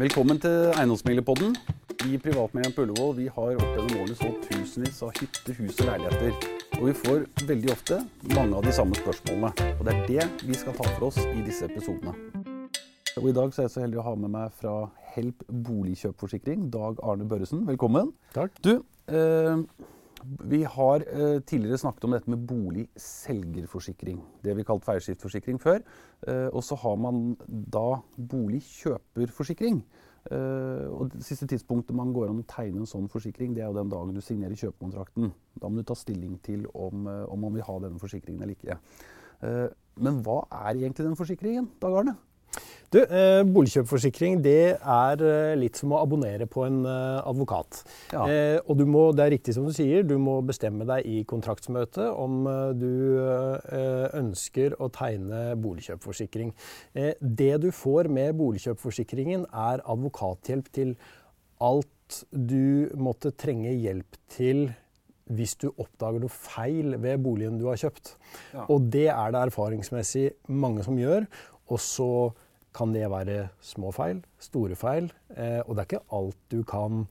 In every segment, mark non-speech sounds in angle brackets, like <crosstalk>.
Velkommen til Eiendomsmeglerpodden. I Privatmegleren på Ullevål vi har opp gjennom årene solgt tusenvis av hytter, hus og leiligheter. Og vi får veldig ofte mange av de samme spørsmålene. Og det er det vi skal ta for oss i disse episodene. Og I dag så er jeg så heldig å ha med meg fra Help boligkjøpforsikring, Dag Arne Børresen. Velkommen. Takk. Du, eh, vi har eh, tidligere snakket om dette med boligselgerforsikring. Det vi kalte feilskiftforsikring før. Eh, og så har man da boligkjøperforsikring. Eh, og det siste tidspunktet man går an å tegne en sånn forsikring, det er jo den dagen du signerer kjøpekontrakten. Da må du ta stilling til om, eh, om man vil ha denne forsikringen eller ikke. Eh, men hva er egentlig den forsikringen, Dag Arne? Du, eh, Boligkjøpforsikring det er eh, litt som å abonnere på en eh, advokat. Ja. Eh, og du må, det er riktig som du sier, du må bestemme deg i kontraktsmøtet om eh, du eh, ønsker å tegne boligkjøpforsikring. Eh, det du får med boligkjøpforsikringen er advokathjelp til alt du måtte trenge hjelp til hvis du oppdager noe feil ved boligen du har kjøpt. Ja. Og det er det erfaringsmessig mange som gjør. Og så kan det være små feil, store feil. Eh, og det er ikke alt du kan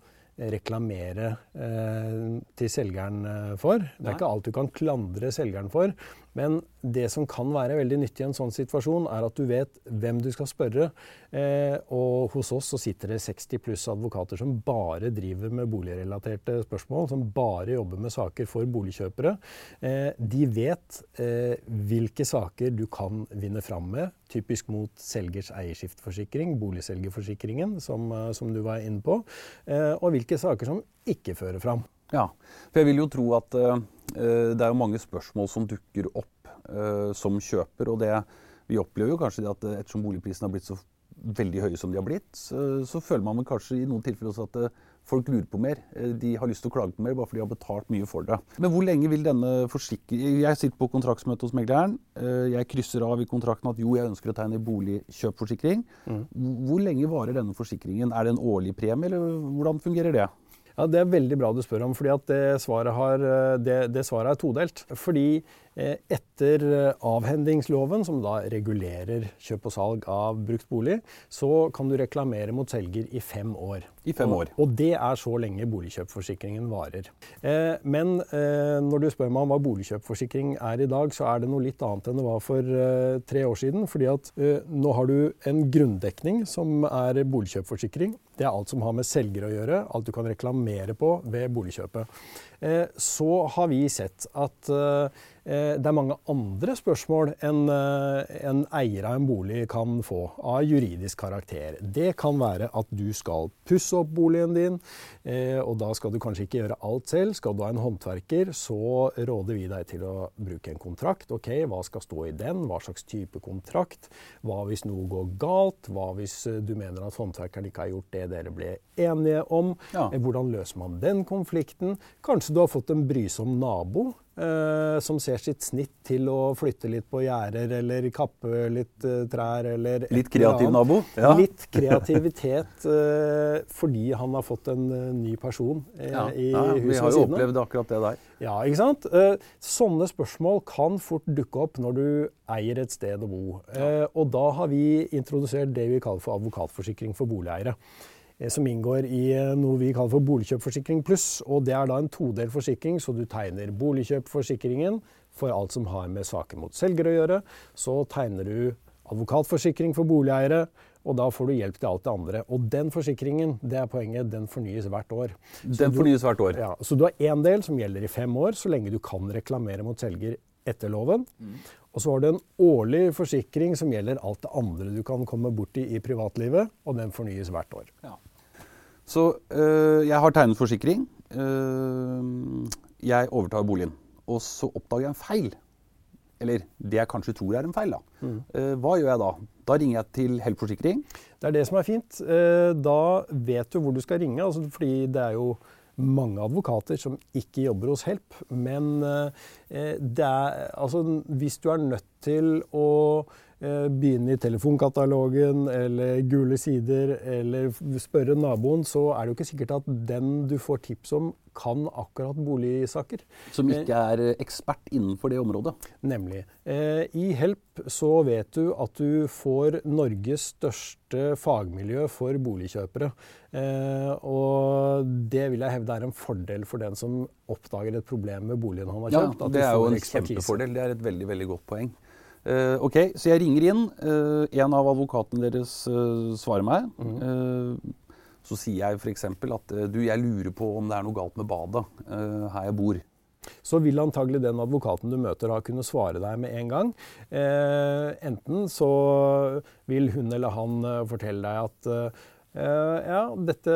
reklamere eh, til selgeren eh, for. Det er ikke alt du kan klandre selgeren for. Men det som kan være veldig nyttig i en sånn situasjon, er at du vet hvem du skal spørre. Eh, og hos oss så sitter det 60 pluss advokater som bare driver med boligrelaterte spørsmål, som bare jobber med saker for boligkjøpere. Eh, de vet eh, hvilke saker du kan vinne fram med, typisk mot selgers eierskiftforsikring, boligselgerforsikringen, som, eh, som du var inne på, eh, og hvilke saker som ikke fører fram. Ja, for jeg vil jo tro at eh, det er jo mange spørsmål som dukker opp eh, som kjøper. Og det, vi opplever jo kanskje det at eh, ettersom boligprisene har blitt så veldig høye som de har blitt, så, føler man kanskje i noen tilfeller også at eh, folk lurer på mer. Eh, De har lyst til å klage på mer bare fordi de har betalt mye for det. Men hvor lenge vil denne forsikringen Jeg sitter på kontraktsmøte hos megleren. Eh, Jeg krysser av i kontrakten at jo, jeg ønsker å tegne boligkjøpforsikring. Hvor lenge varer denne forsikringen? Er det en årlig premie, eller hvordan fungerer det? Ja, Det er veldig bra du spør om, fordi at det svaret, har, eh, det, det svaret er todelt. Fordi etter eh, avhendingsloven, som da regulerer kjøp og salg av brukt bolig, så kan du reklamere mot selger i fem år. I fem år. Og, og det er så lenge boligkjøpforsikringen varer. Eh, men eh, når du spør meg om hva boligkjøpforsikring er i dag, så er det noe litt annet enn det var for eh, tre år siden. fordi at eh, nå har du en grunndekning som er boligkjøpforsikring. Det er alt som har med selger å gjøre, alt du kan reklamere på ved boligkjøpet. Eh, så har vi sett at eh, eh, det er mange andre spørsmål eh, en eier av en bolig kan få av juridisk karakter. Det kan være at du skal pusse opp boligen din, eh, og da skal du kanskje ikke gjøre alt selv. Skal du ha en håndverker, så råder vi deg til å bruke en kontrakt. Ok, hva skal stå i den? Hva slags type kontrakt? Hva hvis noe går galt? Hva hvis eh, du mener at håndverkeren ikke har gjort det dere ble enige om? Ja. Eh, Hvordan løser man den konflikten? Kanskje du har fått en brysom nabo eh, som ser sitt snitt til å flytte litt på gjerder eller kappe litt eh, trær eller Litt kreativ annet. nabo? Ja. Litt kreativitet <laughs> eh, fordi han har fått en eh, ny person eh, Ja, i ja, huset vi har jo opplevd akkurat det der. Ja, ikke sant? Eh, sånne spørsmål kan fort dukke opp når du eier et sted å bo. Eh, og da har vi introdusert det vi kaller for advokatforsikring for boligeiere. Eh, Som inngår i eh, noe vi kaller for boligkjøpforsikring pluss. Og det er da en todelt forsikring, så du tegner boligkjøpforsikringen for alt som har med saker mot selger å gjøre. Så tegner du advokatforsikring for boligeiere, og da får du hjelp til alt det andre. Og den forsikringen, det er poenget, den fornyes hvert år. Så Den fornyes hvert år. ja, så du har én del som gjelder i fem år, så lenge du kan reklamere mot selger etter loven. Og så har du en årlig forsikring som gjelder alt det andre du kan komme borti i privatlivet, og den fornyes hvert år. Så øh, jeg har tegnet forsikring. Øh, jeg overtar boligen. Og så oppdager jeg en feil. Eller det jeg kanskje tror er en feil. da. Eh, hva gjør jeg da? Da ringer jeg til Help Forsikring. Det er det som er fint. Uh, Da vet du hvor du skal ringe, altså fordi det er jo mange advokater som ikke jobber hos Help. Men uh, det er, altså, hvis du er nødt til å begynne i telefonkatalogen eller gule sider eller spørre naboen, så er det jo ikke sikkert at den du får tips om, kan akkurat boligsaker. Som ikke er ekspert innenfor det området? Nemlig. I Help så vet du at du får Norges største fagmiljø for boligkjøpere. Og det vil jeg hevde er en fordel for den som oppdager et problem med boligen han har kjøpt. Ja, det er jo en kjempefordel. Det er et veldig, veldig godt poeng. Uh, ok, så jeg ringer inn. Uh, en av advokatene deres uh, svarer meg. Mm. så sier jeg f.eks. at du, jeg lurer på om det er noe galt med badet her jeg bor. Så vil antagelig den advokaten du møter ha kunne svare deg med en gang. enten så vil hun eller han fortelle deg at ja, dette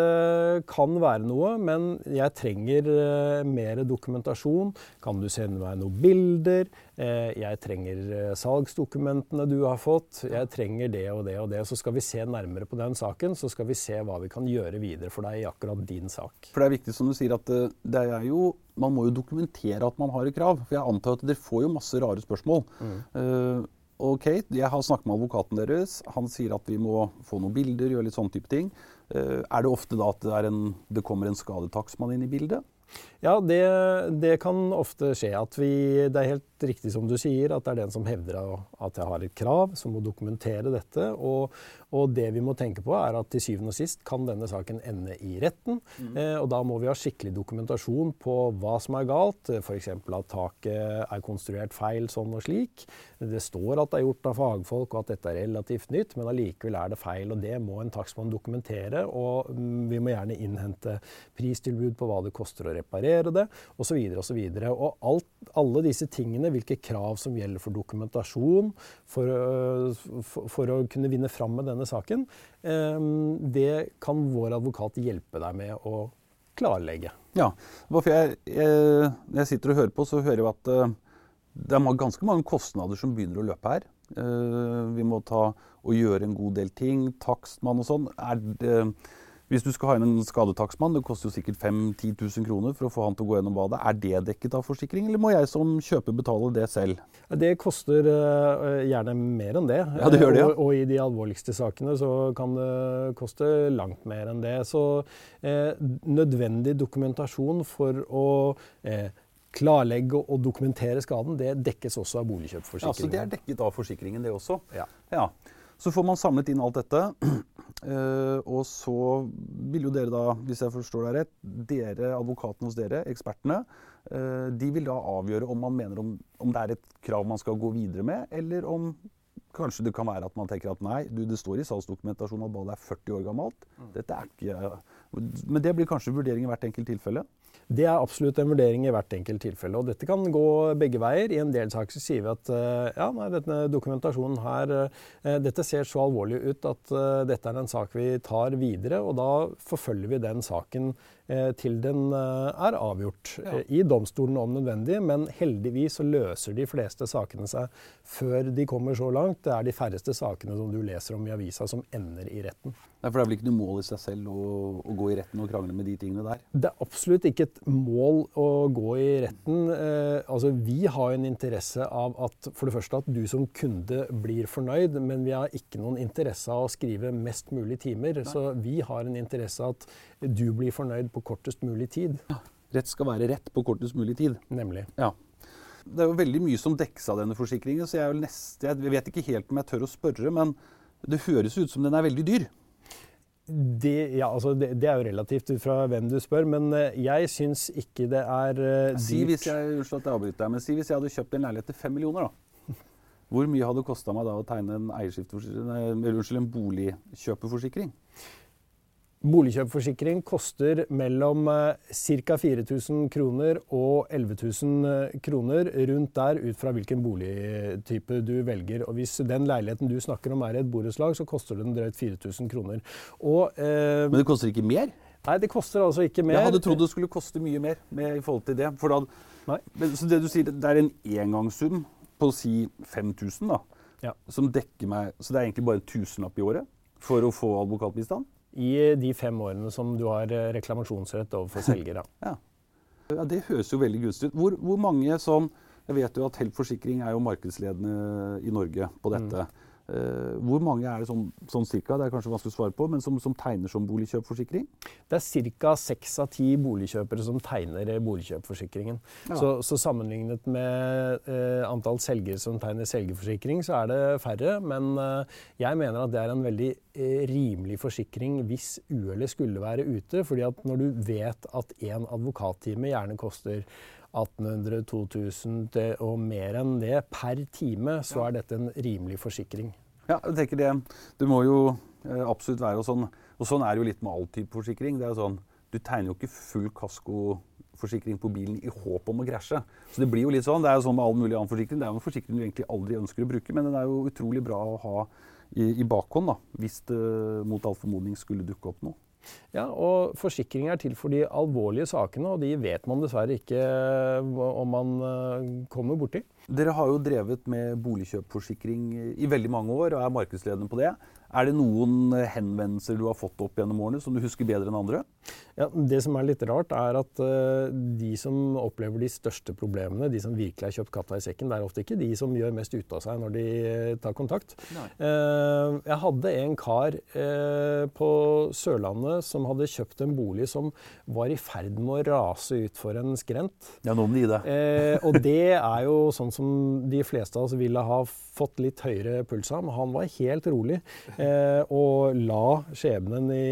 kan være noe, men jeg trenger uh, mer dokumentasjon. Kan du sende meg noen bilder? Uh, jeg trenger salgsdokumentene du har fått. Jeg trenger det og det og det. Så skal vi se nærmere på den saken, så skal vi se hva vi kan gjøre videre for deg i akkurat din sak. For det er viktig som du sier at det er jo Man må jo dokumentere at man har et krav. For jeg antar at dere får jo masse rare spørsmål. Mm. Ok, jeg har snakket med advokaten deres. Han sier at vi må få noen bilder, gjøre litt sånne type ting. Uh, er det ofte da at det, en, det kommer en skadetakstmann inn i bildet? Ja, det, det, kan ofte skje. at vi, Det er helt riktig som du sier, at det er den som hevder at jeg har et krav, som må dokumentere dette. Og, og det vi må tenke på, er at til syvende og sist kan denne saken ende i retten. Mm. Eh, og da må vi ha skikkelig dokumentasjon på hva som er galt. F.eks. at taket er konstruert feil sånn og slik. Det står at det er gjort av fagfolk, og at dette er relativt nytt, men allikevel er det feil. og Det må en takstmann dokumentere. Og mm, vi må gjerne innhente pristilbud på hva det koster å reparere det, osv. osv. Alt, alle disse tingene, hvilke krav som gjelder for dokumentasjon for, øh, for, for å kunne vinne fram med denne saken, det kan vår advokat hjelpe deg med å klarlegge. Ja, for jeg, jeg, Når jeg sitter og hører på, så hører jeg at øh, det er ganske mange kostnader som begynner å løpe her. Øh, vi må ta og gjøre en god del ting. Takstmann og sånn. Er det hvis du skal ha inn en skadetakstmann, det koster jo sikkert 5 10 000 kroner for å få han til å gå gjennom badet. Er det dekket av forsikring, eller må jeg som kjøper betale det selv? Det koster uh, gjerne mer enn det. Ja, det gjør det, ja. Og, og, i de alvorligste sakene så kan det koste langt mer enn det. Så eh, nødvendig dokumentasjon for å eh, klarlegge og dokumentere skaden, det dekkes også av boligkjøpforsikringen. Ja, Så det er dekket av forsikringen, det også? Ja. ja. Så får man samlet inn alt dette. Uh, og så vil jo dere da, hvis jeg forstår deg rett, dere, advokatene hos dere, ekspertene, uh, de vil da avgjøre om man mener om, om, det er et krav man skal gå videre med, eller om kanskje det kan være at man tenker at nei, du, det står i salgsdokumentasjonen at ballet er 40 år gammelt. Mm. Dette er ikke, Men det blir kanskje vurdering i hvert enkelt tilfelle? Det er absolutt en vurdering i hvert enkelt tilfelle. Og dette kan gå begge veier. I en del saker sier vi at eh, ja, nei, denne dokumentasjonen her eh, Dette ser så alvorlig ut at eh, dette er en sak vi tar videre. Og da forfølger vi den saken til den er avgjort ja. i domstolen om nødvendig. Men heldigvis så løser de fleste sakene seg før de kommer så langt. Det er de færreste sakene som du leser om i avisa som ender i retten. Nei, for Det er vel ikke noe mål i seg selv å, å, gå i retten og krangle med de tingene der? Det er absolutt ikke et mål å gå i retten. Eh, altså, Vi har en interesse av at for det første at du som kunde blir fornøyd, men vi har ikke noen interesse av å skrive mest mulig timer. Nei. Så vi har en interesse av at du blir fornøyd på kortest mulig tid. Ja. Rett skal være rett på kortest mulig tid. Nemlig. Ja. Det er jo veldig mye som dekkes av denne forsikringen, så jeg, nest, jeg vet ikke helt om jeg tør å spørre, men det høres ut som den er veldig dyr. Det, ja, altså det, det, er jo relativt ut fra hvem du spør, men eh, jeg syns ikke det er si dyrt. Hvis jeg, at jeg avbryter deg, men si hvis jeg hadde kjøpt en leilighet til fem millioner, da. <laughs> Hvor mye hadde det kosta meg da å tegne en, en boligkjøpeforsikring? Boligkjøpforsikring koster mellom eh, ca. 4000 kroner og 11 000 eh, kroner rundt der, ut fra hvilken boligtype du velger. Og Hvis den leiligheten du snakker om er i et borettslag, så koster den drøyt 4000 kroner. Og, eh, Men det koster ikke mer? Nei, det koster altså ikke mer. Jeg hadde trodd det skulle koste mye mer med, i forhold til det. Da, så det du sier, det er en engangssum på å si 5000, da, ja. som dekker meg Så det er egentlig bare en tusenlapp i året for å få advokatbistand? I de fem årene som du har eh, reklamasjonsrett overfor <laughs> selger. Ja. ja. Det høres jo veldig gunstig ut. Hvor, hvor, mange sånn Jeg vet jo at Helt Forsikring er jo markedsledende i Norge på dette. Mm. Uh, hvor mange er det sånn, sånn cirka, det er kanskje vanskelig å svare på, men som, som tegner som boligkjøpforsikring? Det er ca. seks av ti boligkjøpere som tegner boligkjøpforsikringen. Ja. Så, så, sammenlignet med uh, antall selgere som tegner selgerforsikring, så er det færre. Men uh, jeg mener at det er en veldig eh, rimelig forsikring hvis uhellet skulle være ute. fordi at når du vet at én advokattime gjerne koster 1800-2000 og mer enn det per time, så er dette en rimelig forsikring. Ja, jeg tenker det. Det må jo eh, absolutt være og sånn. Og sånn er det jo litt med all type forsikring. Det er jo sånn, Du tegner jo ikke full kaskoforsikring på bilen i håp om å krasje. Så det blir jo litt sånn. Det er jo sånn med all mulig annen forsikring. Det er jo en forsikring du egentlig aldri ønsker å bruke, men den er jo utrolig bra å ha i, i bakhånd da, hvis det mot all formodning skulle dukke opp noe. Ja, og Forsikring er til for de alvorlige sakene, og de vet man dessverre ikke om man eh, kommer borti. Dere har jo drevet med boligkjøpforsikring i veldig mange år og er markedsledende på det. Er det noen henvendelser du har fått opp gjennom årene som du husker bedre enn andre? Ja, det som er litt rart, er at uh, de som opplever de største problemene, de som virkelig har kjøpt katta i sekken, det er ofte ikke de som gjør mest ut av seg når de tar kontakt. Uh, jeg hadde en kar uh, på Sørlandet som hadde kjøpt en bolig som var i ferd med å rase utfor en skrent. Ja, nå må de det. og <laughs> det er jo sånn som de fleste av oss ville ha fått litt høyere puls av. Han var helt rolig og la skjebnen i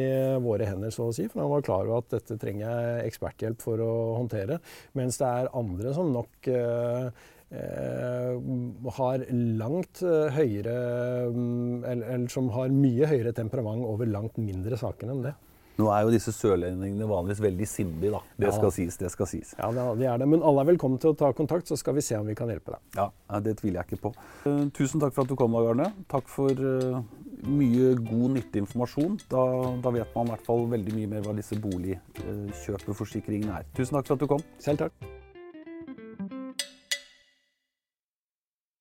våre hender, så å si. For han var klar over at dette trenger jeg eksperthjelp for å håndtere. Mens det er andre som nok eh, eh har langt eh, høyere mm, eller, eller, som har mye høyere temperament over langt mindre saker enn det. Nå er jo disse sørlendingene vanligvis veldig sindige, da. Det ja. skal sies, det skal sies. Ja, det er det. Men alle er velkommen til å ta kontakt, så skal vi se om vi kan hjelpe deg. Ja, det tviler jeg ikke på. Uh, tusen takk for at du kom, Dag Arne. Takk for mye god, nyttig informasjon. Da, da, vet man i hvert fall veldig mye mer hva disse boligkjøpeforsikringene er. Tusen takk for at du kom. Selv takk.